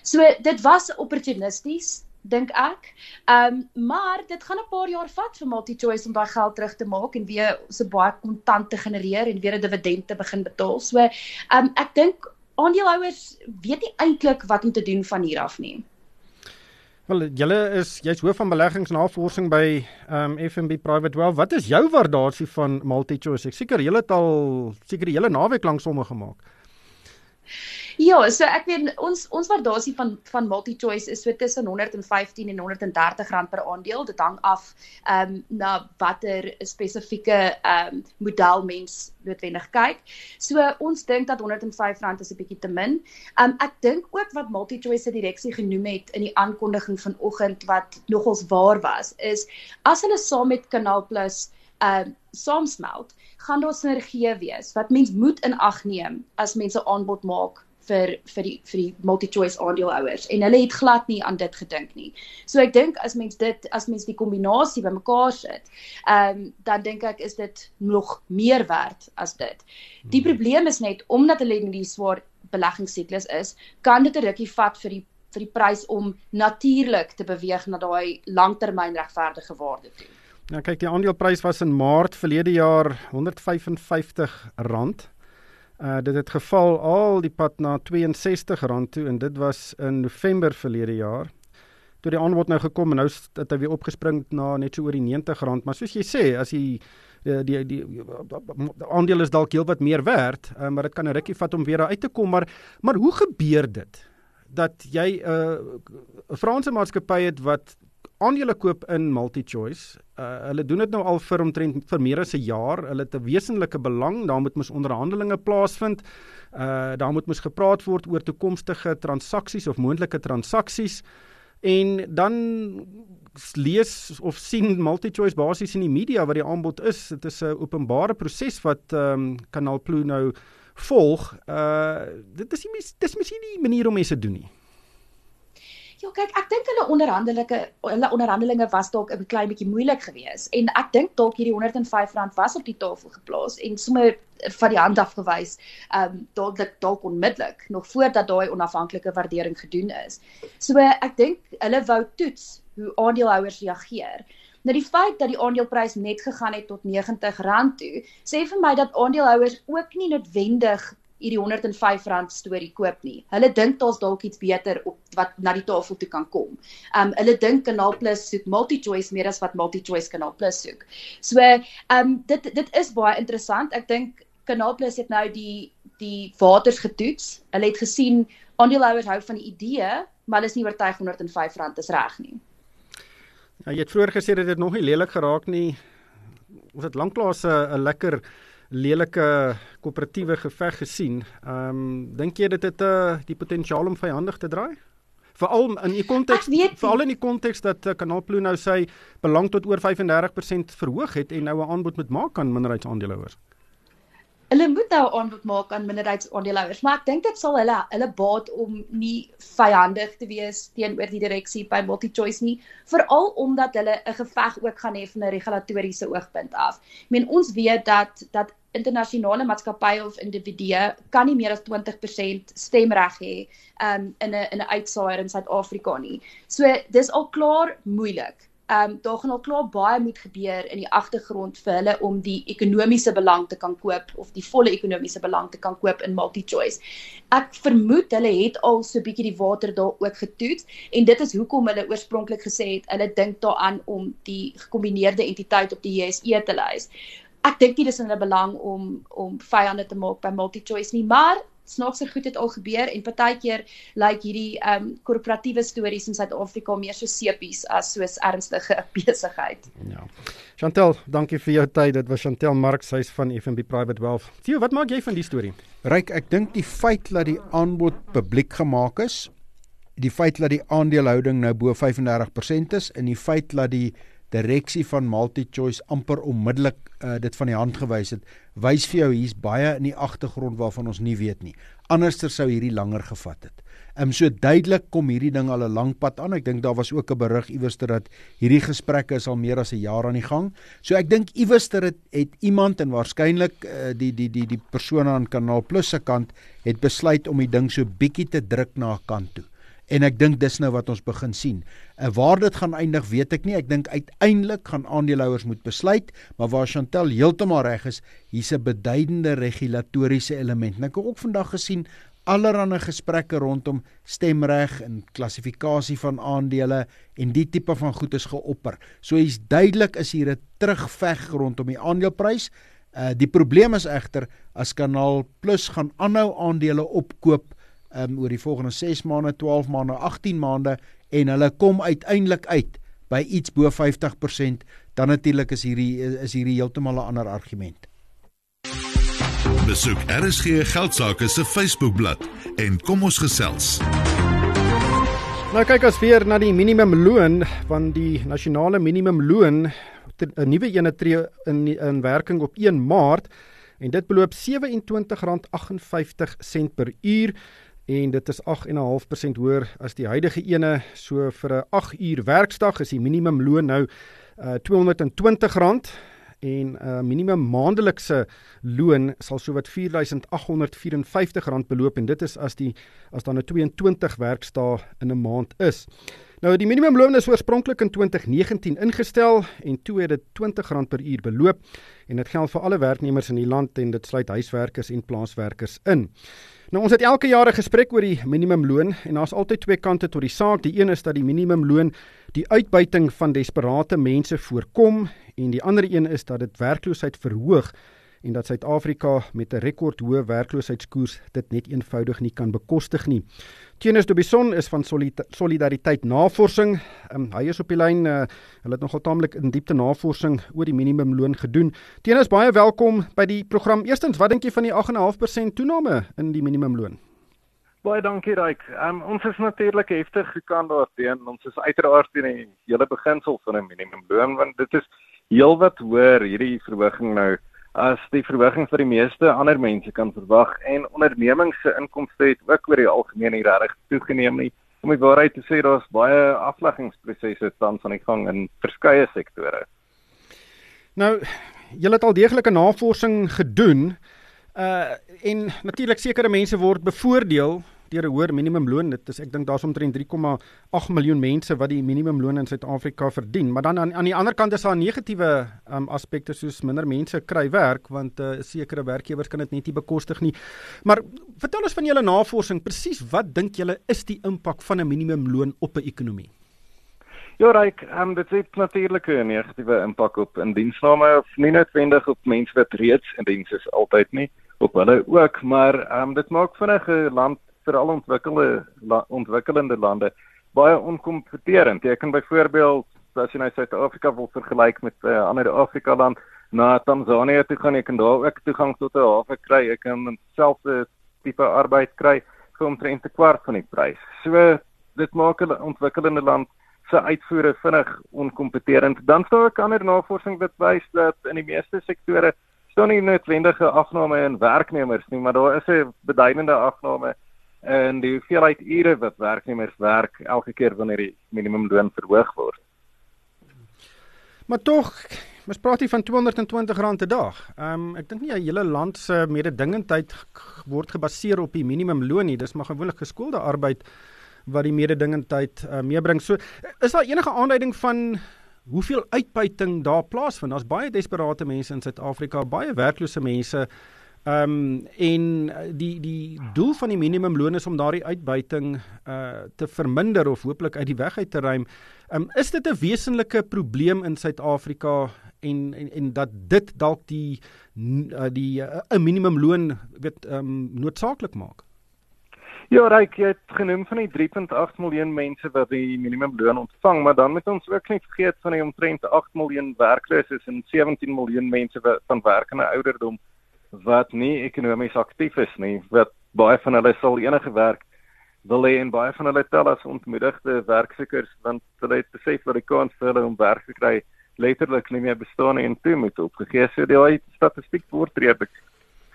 So dit was opportunisties dink ek. Ehm um, maar dit gaan 'n paar jaar vat vir MultiChoice om daai geld terug te maak en weer so baie kontant te genereer en weer 'n dividend te begin betaal. So ehm um, ek dink aandeelhouers weet nie eintlik wat om te doen van hier af nie. Wel, julle is jy's hoof van beleggingsnavorsing by ehm um, FNB Private Wealth. Wat is jou waardasie van MultiChoice? Ek seker julle het al seker die hele naweek lank somme gemaak. Ja, so ek weet ons ons waardasie van van MultiChoice is so tussen 115 en 130 rand per aandeel. Dit hang af ehm um, na watter spesifieke ehm um, model mens noodwendig kyk. So ons dink dat 105 rand is 'n bietjie te min. Ehm um, ek dink ook wat MultiChoice se direksie genoem het in die aankondiging vanoggend wat nogals waar was, is as hulle saam met Kanaal Plus ehm uh, saamsmelt, gaan daar sinergie wees wat mens moet in ag neem as mense aanbod maak vir vir die vir die multi-choice aandeelhouers en hulle het glad nie aan dit gedink nie. So ek dink as mens dit as mens die kombinasie bymekaar sit, ehm um, dan dink ek is dit nog meer werd as dit. Die hmm. probleem is net omdat hulle in die swaar beleggingssiklus is, kan dit 'n rukkie vat vir die vir die prys om natuurlik te beweeg na daai langtermyn regverdige waarde toe. Ja kyk die aandeleprys was in Maart verlede jaar R155 Uh dit het geval al die pad na R62 toe en dit was in November verlede jaar. Toe die aanbod nou gekom en nou het hy weer opgespring na net so oor die R90, maar soos jy sê, as jy die die die, die aandeel is dalk heelwat meer werd, uh, maar dit kan 'n rukkie vat om weer uit te kom, maar maar hoe gebeur dit dat jy 'n uh, Franse maatskappy het wat aandele koop in MultiChoice. Uh, hulle doen dit nou al vir omtrent vir meer as 'n jaar. Hulle het 'n wesenlike belang. Daar moet mos onderhandelinge plaasvind. Uh daar moet mos gepraat word oor toekomstige transaksies of moontlike transaksies. En dan lees of sien MultiChoice basies in die media wat die aanbod is. Dit is 'n openbare proses wat ehm um, Kanaal Plus nou volg. Uh dit is nie dis mos nie die manier om mense doen nie. Ja, kyk, ek dink hulle onderhandelinge hulle onderhandelinge was dalk 'n klein bietjie moeilik geweest en ek dink dalk hierdie R105 was op die tafel geplaas en sommer van die hand af gewys, ehm um, dalk dalk onmiddellik nog voordat daai onafhanklike waardering gedoen is. So ek dink hulle wou toets hoe aandeelhouers reageer. Nou die feit dat die aandeleprys net gegaan het tot R90 toe, sê vir my dat aandeelhouers ook nie noodwendig hierdie 105 rand storie koop nie. Hulle dink daar's dalk iets beter op wat na die tafel toe kan kom. Um hulle dink Kanaal Plus soek multi-choice meer as wat multi-choice Kanaal Plus soek. So um dit dit is baie interessant. Ek dink Kanaal Plus het nou die die waters getoets. Hulle het gesien aandeelhouers hou van die idee, maar hulle is nie oortuig 105 rand is reg nie. Ja, jy het vroeër gesê dit het nog nie lelik geraak nie. Ons het lanklaas 'n lekker lelike koöperatiewe geveg gesien. Ehm um, dink jy dit het uh, die potensiaal om vyandig te draai? Veral in die konteks veral in die konteks dat uh, Kanaal Plus nou sy belang tot oor 35% verhoog het en nou 'n aanbod moet maak aan minderheidsaandeelhouers hulle moet nou aanbod maak aan minderheidsaandeelhouers, maar ek dink dit sal hulle hulle baat om nie vyandig te wees teenoor die direksie by MultiChoice nie, veral omdat hulle 'n geveg ook gaan hê van 'n regulatoriese oogpunt af. Ek meen ons weet dat dat internasionale maatskappye of individue kan nie meer as 20% stemreg hê um, in 'n in 'n uitsaaier in Suid-Afrika nie. So dis al klaar moeilik ehm um, daar gaan al klaar baie moet gebeur in die agtergrond vir hulle om die ekonomiese belang te kan koop of die volle ekonomiese belang te kan koop in MultiChoice. Ek vermoed hulle het al so 'n bietjie die water daar ook getoets en dit is hoekom hulle oorspronklik gesê het hulle dink daaraan om die gekombineerde entiteit op die JSE te lys. Ek dink nie dis in hulle belang om om vyande te maak by MultiChoice nie, maar snaakse goed het al gebeur en partykeer lyk like hierdie ehm um, korporatiewe stories in Suid-Afrika meer so sepies as soos ernstige besigheid. Ja. Chantel, dankie vir jou tyd. Dit was Chantel Marx, sy's van FNB Private Wealth. Theo, wat maak jy van die storie? Ryk, ek dink die feit dat die aanbod publiek gemaak is, die feit dat die aandelehouding nou bo 35% is en die feit dat die direksie van MultiChoice amper onmiddellik uh, dit van die hand gewys het, wys vir jou hier's baie in die agtergrond waarvan ons nie weet nie. Anderster sou hierdie langer gevat het. Ehm um, so duidelik kom hierdie ding al 'n lang pad aan. Ek dink daar was ook 'n berig iewers dat hierdie gesprekke is al meer as 'n jaar aan die gang. So ek dink iewers dat dit het iemand en waarskynlik uh, die die die die persone aan Kanaal Plus se kant het besluit om die ding so bietjie te druk na 'n kant toe en ek dink dis nou wat ons begin sien. En waar dit gaan eindig, weet ek nie. Ek dink uiteindelik gaan aandeelhouers moet besluit, maar waar Chantel heeltemal reg is, hier's 'n beduidende regulatoriese element. En ek het ook vandag gesien allerlei gesprekke rondom stemreg en klassifikasie van aandele en die tipe van goed is geopper. So hier's duidelik is hier 'n terugveg rondom die aandeleprys. Uh die probleem is egter as Kanaal Plus gaan aanhou aandele opkoop um, oor die volgende 6 maande, 12 maande, 18 maande en hulle kom uiteindelik uit by iets bo 50%, dan natuurlik is hierdie is hierdie heeltemal 'n ander argument. Besoek RSG Geldsaake se Facebookblad en kom ons gesels. Nou kyk as weer na die minimumloon van die nasionale minimumloon 'n nuwe ene tree in in werking op 1 Maart en dit beloop R27.58 per uur en dit is 8.5% hoër as die huidige ene. So vir 'n 8 uur werksdag is die minimumloon nou uh R220 en 'n uh, minimum maandelikse loon sal sowat R4854 beloop en dit is as die as dan 'n 22 werksdae in 'n maand is. Nou die minimumloon is oorspronklik in 2019 ingestel en toe het dit R20 per uur beloop en dit geld vir alle werknemers in die land en dit sluit huiswerkers en plaaswerkers in. Nou ons het elke jaar 'n gesprek oor die minimumloon en daar's altyd twee kante tot die saak. Die een is dat die minimumloon die uitbuiting van desperate mense voorkom en die ander een is dat dit werkloosheid verhoog en dat Suid-Afrika met 'n rekordhoë werkloosheidskoers dit net eenvoudig nie kan bekostig nie. Tienes de Bison is van Solidariteit Navorsing. Um, hy is op die lyn. Uh, hulle het nogal taamlik in diepte navorsing oor die minimumloon gedoen. Tienes baie welkom by die program. Eerstens, wat dink jy van die 8.5% toename in die minimumloon? Baie dankie Ryk. Um, ons is natuurlik heftig gekant daarteen. Ons is uiteraard teen die hele beginsel van 'n minimumloon want dit is heelwat hoër hierdie verhoging nou as die verhoging vir die meeste ander mense kan verwag en ondernemings se inkomste het ook oor die algemeen nie regtig toegeneem nie. Om die waarheid te sê, daar's baie afleggingsprosesse tans aan die gang in verskeie sektore. Nou, julle het al deeglike navorsing gedoen. Uh en natuurlik sekere mense word bevoordeel deur 'n hoër minimumloon. Dit is ek dink daar's omtrent 3,8 miljoen mense wat die minimumloon in Suid-Afrika verdien. Maar dan aan, aan die ander kant is daar negatiewe um, aspekte soos minder mense kry werk want uh, sekere werkgewers kan dit net nie bekostig nie. Maar vertel ons van julle navorsing, presies wat dink julle is die impak van 'n minimumloon op 'n ekonomie? Ja, Ryk, um, dit het natuurlik 'n negatiewe impak op indiensname of nie noodwendig op mense wat reeds in diens is altyd nie op hulle ook, maar um, dit maak vinnige land veral ontwikkelde la, ontwikkelende lande baie onkompeterend. Jy kan byvoorbeeld as jy nou Suid-Afrika wil vergelyk met 'n uh, ander Afrika land, na Tansanië toe gaan ek kan daar ook toegang tot 'n hawe kry. Ek kan selfde tipe arbeid kry vir omtrent 'n kwart van die prys. So dit maak 'n ontwikkelende land se uitvoere vinnig onkompeterend. Dan sou ek ander navorsing dit wys dat in die meeste sektore staan nie noodwendige afname in werknemers nie, maar daar is 'n beduidende afname in die hoeveelheid ure wat werknemers werk elke keer wanneer die minimumloon verhoog word. Maar tog, ons praat hier van R220 'n dag. Ehm um, ek dink nie 'n hele land se mededingendheid word gebaseer op die minimumloon nie. Dis maar gewoonlik geskoolde arbeid wat die mededingendheid uh, meebring. So is daar enige aanduiding van hoeveel uitbuiting daar plaasvind? Daar's baie desperate mense in Suid-Afrika, baie werklose mense. Ehm um, en die die doel van die minimumloon is om daardie uitbuiting uh te verminder of hooplik uit die weg uit te ruim. Ehm um, is dit 'n wesenlike probleem in Suid-Afrika en, en en dat dit dalk die uh, die 'n uh, minimumloon weet ehm um, noodsaaklik maak? Ja, Ryk, jy het genoem van die 3.8 miljoen mense wat die minimumloon ontvang, maar dan moet ons ook nie vergeet van die omtrent 8 miljoen werkloses en 17 miljoen mense wat van werkende ouderdom wat nie ekonomies aktief is nie. Wat baie van hulle sal enige werk wil hê en baie van hulle tel as ontmoedigde werksoekers want hulle het besef dat die kans vir hulle om werk te kry letterlik nie meer bestaan en toe moet opgegee. So die statistiek word redelik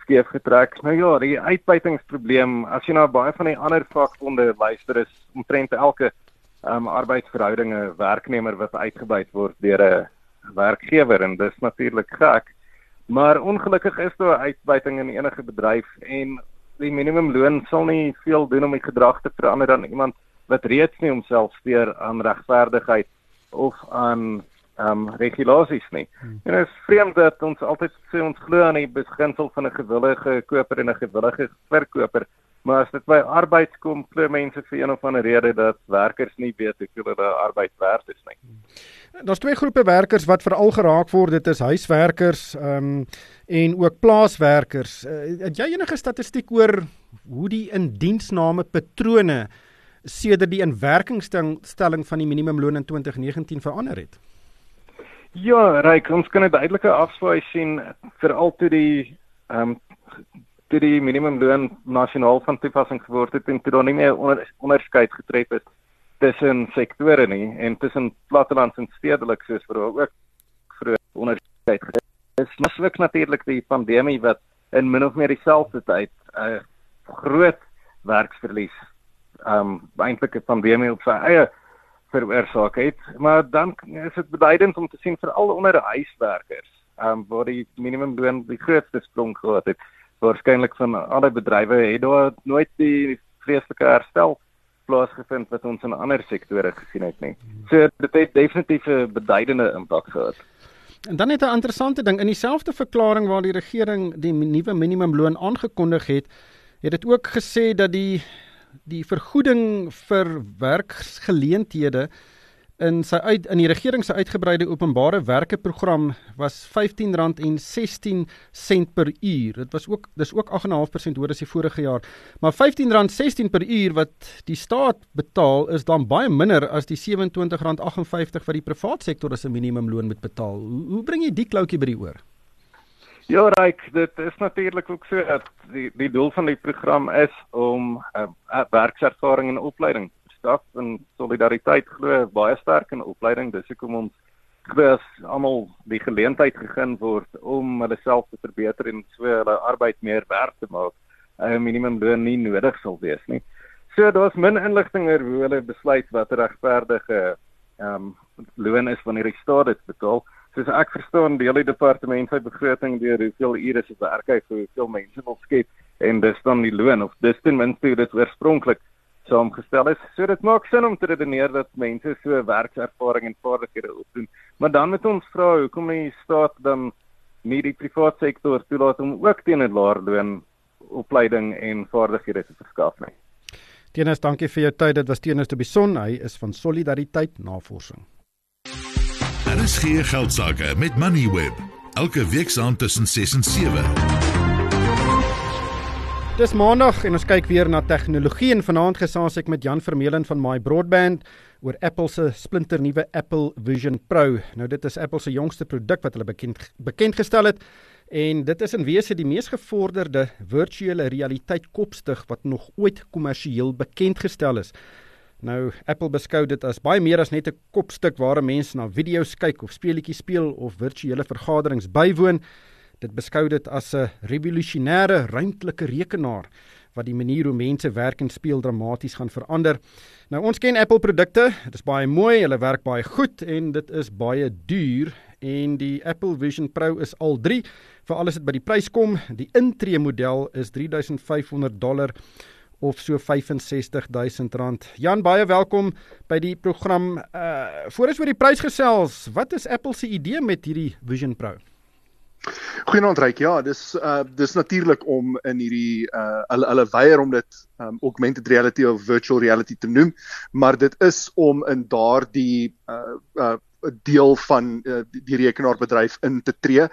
skeef getrek. Nou ja, die uitbuitingsprobleem, as jy na baie van die ander vakbonde luister, is omtrent elke um, arbeidsverhoudinge werknemer wat uitgebuit word deur 'n werkgewer en dis natuurlik gek. Maar ongelukkig is daar uitbuiting in enige bedryf en die minimumloon sal nie veel doen om die gedrag te verander dan iemand wat reeds nie homself steur aan regverdigheid of aan ehm um, regulasies nie. Hmm. En dit is vreemd dat ons altyd sê ons glo aan die beginsel van 'n gewillige koper en 'n gewillige verkoper, maar as dit by arbeid kom, glo mense vir een of ander rede dat werkers nie weet hoe hulle arbeid werd is nie. Daar's twee groepe werkers wat veral geraak word, dit is huiswerkers ehm um, en ook plaaswerkers. Uh, het jy enige statistiek oor hoe die indiensname patrone sedert die inwerkingstelling van die minimumloon in 2019 verander het? Ja, Ryk, ons kan 'n duidelike afswaai sien vir al toe die ehm um, toe die minimumloon nasionaal van toepassing geword het en toe daar nie meer onder, onderskeid getref is tussen sektore nie en tussen plattelands en stedelik soos vir ook vroeg onderskeid getref. Dis maslik natuurlik die pandemie wat in min of meer dieselfde tyd 'n uh, groot werksverlies um, eintlik 'n pandemie op sy eie veroorsaak het, maar dan is dit beduidend om te sien vir al onder huiswerkers, ehm um, waar die minimumloon die grootste sprong gehad het. Waarskynlik van alle bedrywe het daar nooit die vreeslike herstel plaasgevind wat ons in ander sektore gesien het nie. So dit het definitief 'n beduidende impak gehad. En dan het 'n interessante ding in dieselfde verklaring waar die regering die nuwe minimumloon aangekondig het, het dit ook gesê dat die die vergoeding vir werksgeleenthede in sy uit in die regering se uitgebreide openbare werke program was R15.16 per uur. Dit was ook dis ook 8.5% hoër as die vorige jaar. Maar R15.16 per uur wat die staat betaal is dan baie minder as die R27.58 wat die private sektor as 'n minimumloon moet betaal. Hoe, hoe bring jy die kloutjie by die oor? Ja, Ryk, dit is natuurlik ook so dat die die doel van die program is om 'n uh, uh, werkservaring en opleiding staf en solidariteit glo baie sterk in opleiding. Dis hoekom ons glo almal die geleentheid gegee word om hulle self te verbeter en so hulle arbeid meer werd te maak. 'n uh, Minimumloon nie nodig sal wees nie. So daar's min inligting oor hoe hulle besluit wat regverdige ehm um, loon is wanneer die staat dit betaal soos ek verstaan deel die departement sy begroting deur hoeveel ure se werk hy vir hoeveel mense wil skep en dis dan die loon of dis ten minste hoe dit oorspronklik saamgestel is. So dit maak sin om te redeneer dat mense so werkservaring en vaardighede opdoen. Maar dan moet ons vra hoekom die staat dan nie die private sektor toelaat om ook teen 'n laer loon opleiding en vaardighede te verskaf nie. Tenis, dankie vir jou tyd. Dit was Tenis te Bison. Hy is van Solidariteit Navorsing. Daar is geen geld sake met Moneyweb. Elke week saand tussen 6 en 7. Dis maandag en ons kyk weer na tegnologie en vanaand gesels ek met Jan Vermeulen van My Broadband oor Apple se splinternuwe Apple Vision Pro. Nou dit is Apple se jongste produk wat hulle bekend bekend gestel het en dit is in wese die mees gevorderde virtuele realiteit kopstig wat nog ooit kommersieel bekend gestel is. Nou Apple beskou dit as baie meer as net 'n kopstuk waar mense na video's kyk of speletjies speel of virtuele vergaderings bywoon. Dit beskou dit as 'n revolusionêre ruimtelike rekenaar wat die manier hoe mense werk en speel dramaties gaan verander. Nou ons ken Apple produkte, dit is baie mooi, hulle werk baie goed en dit is baie duur en die Apple Vision Pro is al 3 vir alles wat by die prys kom. Die intree model is 3500 dollar of so 65000 rand. Jan, baie welkom by die program. Uh voor ons oor die prys gesels, wat is Apple se idee met hierdie Vision Pro? Goeienaand Ryk. Ja, dis uh dis natuurlik om in hierdie uh hulle hulle weier om dit um augmented reality of virtual reality te noem, maar dit is om in daardie uh uh deel van uh, die, rekenaarbedryf in te tree.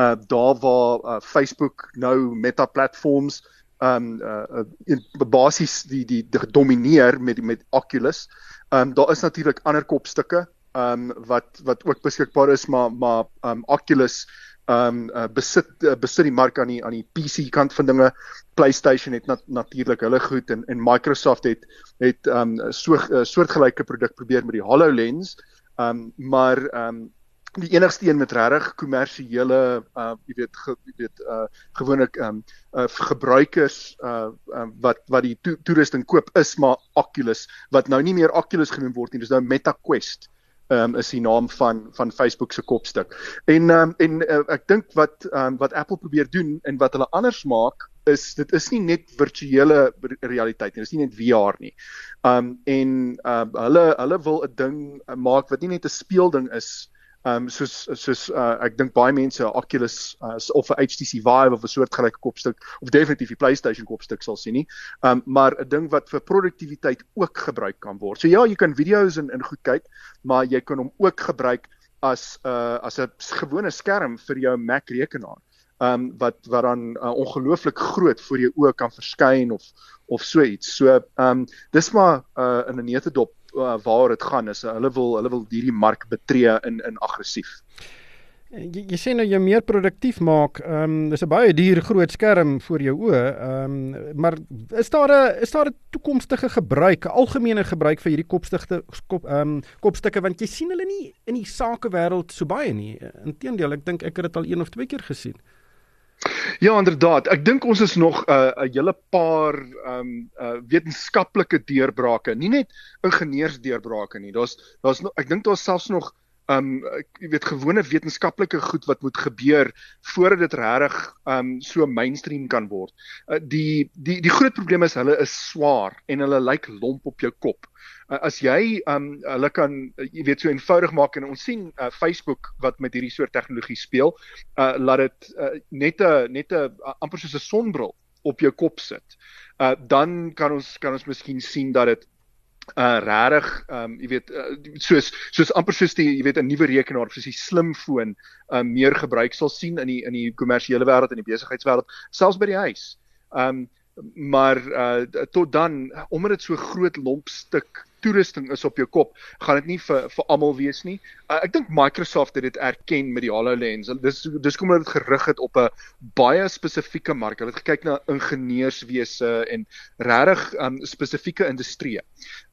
Uh daar waar uh, Facebook nou Meta platforms um uh, uh basies die die, die gedomeineer met met Oculus. Um daar is natuurlik ander kopstukke um wat wat ook beskikbaar is, maar maar um Oculus um uh, besit uh, besit die mark aan die aan die PC kant van dinge. PlayStation het nat, natuurlik hulle goed en en Microsoft het het um so 'n uh, soortgelyke produk probeer met die HoloLens. Um maar um die enigste een met regtig kommersiële uh jy weet ge, jy weet uh gewoonlik um uh gebruikers uh, uh wat wat die to toerusting koop is maar Oculus wat nou nie meer Oculus genoem word nie dis nou Meta Quest um, is die naam van van Facebook se kopstuk. En um, en uh, ek dink wat um, wat Apple probeer doen en wat hulle anders maak is dit is nie net virtuele realiteit nie, dit is nie net VR nie. Um en uh, hulle hulle wil 'n ding maak wat nie net 'n speelding is Ehm um, soos soos uh, ek dink baie mense Oculus uh, of 'n HTC Vive of 'n soortgelyke kopstuk of definitief die PlayStation kopstuk sal sien nie. Ehm um, maar 'n ding wat vir produktiwiteit ook gebruik kan word. So ja, jy kan video's en in goed kyk, maar jy kan hom ook gebruik as 'n uh, as 'n gewone skerm vir jou Mac rekenaar. Ehm um, wat wat dan uh, ongelooflik groot voor jou oë kan verskyn of of so iets. So ehm um, dis maar uh, in 'n neutedop uh, waar dit gaan is hulle wil hulle wil hierdie mark betree in in aggressief. Jy, jy sê nou jy meer produktief maak. Ehm um, dis 'n baie duur groot skerm vir jou oë. Ehm um, maar is daar 'n is daar 'n toekomstige gebruik, 'n algemene gebruik vir hierdie kopstigte kop ehm um, kopstukke want jy sien hulle nie in die sakewêreld so baie nie. Inteendeel, ek dink ek het dit al een of twee keer gesien. Ja, inderdaad. Ek dink ons is nog 'n uh, 'n hele paar ehm um, uh, wetenskaplike deurbrake, nie net ingenieursdeurbrake nie. Daar's daar's nog ek dink daar's selfs nog ehm um, jy weet gewone wetenskaplike goed wat moet gebeur voordat dit regtig ehm um, so mainstream kan word. Uh, die die die groot probleem is hulle is swaar en hulle lyk lomp op jou kop uh, as jy um hulle kan uh, jy weet so eenvoudig maak en ons sien uh, Facebook wat met hierdie soort tegnologie speel, uh laat dit uh, net 'n net 'n amper soos 'n sonbril op jou kop sit. Uh dan kan ons kan ons miskien sien dat dit uh regtig um jy weet uh, soos soos amper soos die jy weet 'n nuwe rekenaar soos die slimfoon um meer gebruik sal sien in die in die kommersiële wêreld en die besigheidswêreld selfs by die huis. Um maar uh tot dan omdat dit so groot lomp stuk toerusting is op jou kop, gaan dit nie vir vir almal wees nie. Uh, ek dink Microsoft het dit erken met die HoloLens. Dis dis kom dit gerig het op 'n baie spesifieke mark. Hulle het gekyk na ingenieurswese en regtig um, spesifieke industrieë.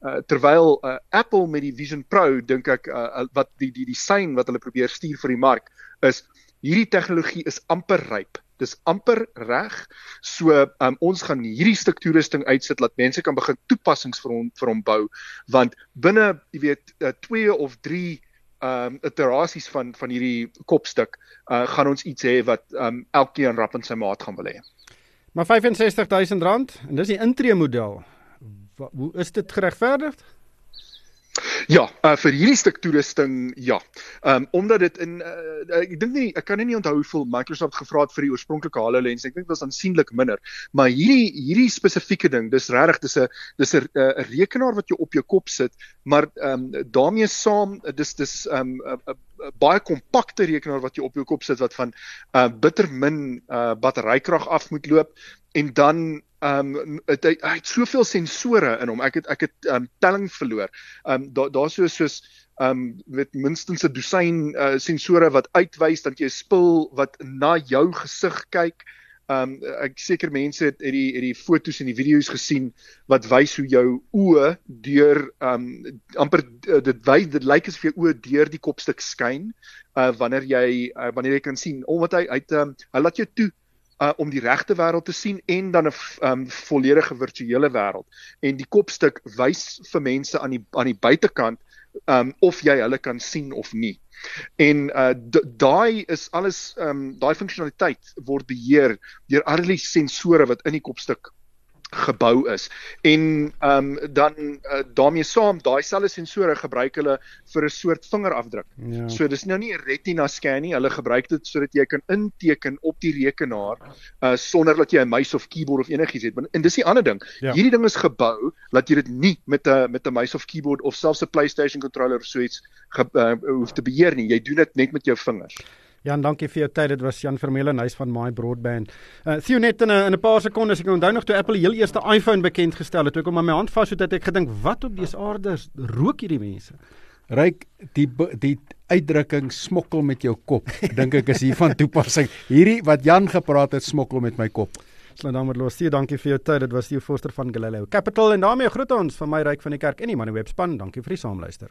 Uh, terwyl uh, Apple met die Vision Pro dink ek uh, wat die die die sein wat hulle probeer stuur vir die mark is hierdie tegnologie is amper ryp dis amper reg. So um, ons gaan hierdie stuk toerusting uitsit dat mense kan begin toepassings vir hom vir hom bou want binne jy weet 2 uh, of 3 um iterasies van van hierdie kopstuk uh, gaan ons iets hê wat um, elkeen rap in sy maat gaan wil hê. Maar R65000 en dis die intree model. Hoe is dit geregverdig? Ja, uh, vir hierdie stuk toerusting ja. Ehm um, omdat dit in uh, ek dink nie ek kan nie onthou hoeveel Microsoft gevra het vir die oorspronklike HoloLens. Ek dink dit was aansienlik minder. Maar hierdie hierdie spesifieke ding, dis regtig dis 'n dis 'n uh, rekenaar wat jy op jou kop sit, maar ehm um, daarmee saam dis dis ehm um, 'n baie kompakte rekenaar wat jy op jou kop sit wat van uh bitter min uh batterykrag af moet loop en dan ehm um, het, hy, hy het soveel sensore in hom. Ek het ek het ehm um, telling verloor. Ehm um, daar daar so soos ehm um, met minstens 'n dosyn uh, sensore wat uitwys dat jy 'n spul wat na jou gesig kyk. Ehm um, ek seker mense het het die het die foto's en die video's gesien wat wys hoe jou oë deur ehm um, amper uh, dit wys dit lyk asof jou oë deur die kopstuk skyn uh wanneer jy uh, wanneer jy kan sien omdat hy uit ehm um, hy laat jou toe uh om die regte wêreld te sien en dan 'n um, volledige virtuele wêreld. En die kopstuk wys vir mense aan die aan die buitekant um of jy hulle kan sien of nie. En uh daai is alles um daai funksionaliteit word beheer deur al die sensore wat in die kopstuk gebou is. En ehm um, dan uh, daarmee saam daai selfde sensore gebruik hulle vir 'n soort vingerafdruk. Ja. So dis nou nie 'n retina scan nie, hulle gebruik dit sodat jy kan inteken op die rekenaar uh sonder dat jy 'n muis of keyboard of enigiets het. En dis die ander ding. Ja. Hierdie ding is gebou dat jy dit nie met 'n met 'n muis of keyboard of selfs 'n PlayStation controller of so iets uh, hoef te beheer nie. Jy doen dit net met jou vingers. Jan, dankie vir jou tyd. Dit was Jan Vermeulen, hy's van My Broadband. Uh sien net in 'n in 'n paar sekondes ek onthou nog toe Apple heel eerste iPhone bekend gestel het, toe ek hom aan my hand vas het, het ek gedink, wat op dese aarde rook hierdie mense? Ryk die die uitdrukking smokkel met jou kop. Dink ek is hier van toepassing. Hierdie wat Jan gepraat het, smokkel met my kop. Slaan dan met los. Sien, dankie vir jou tyd. Dit was die voorster van Galileo Capital en daarmee groet ons van my ryk van die kerk en die Money Web span. Dankie vir die saamluister.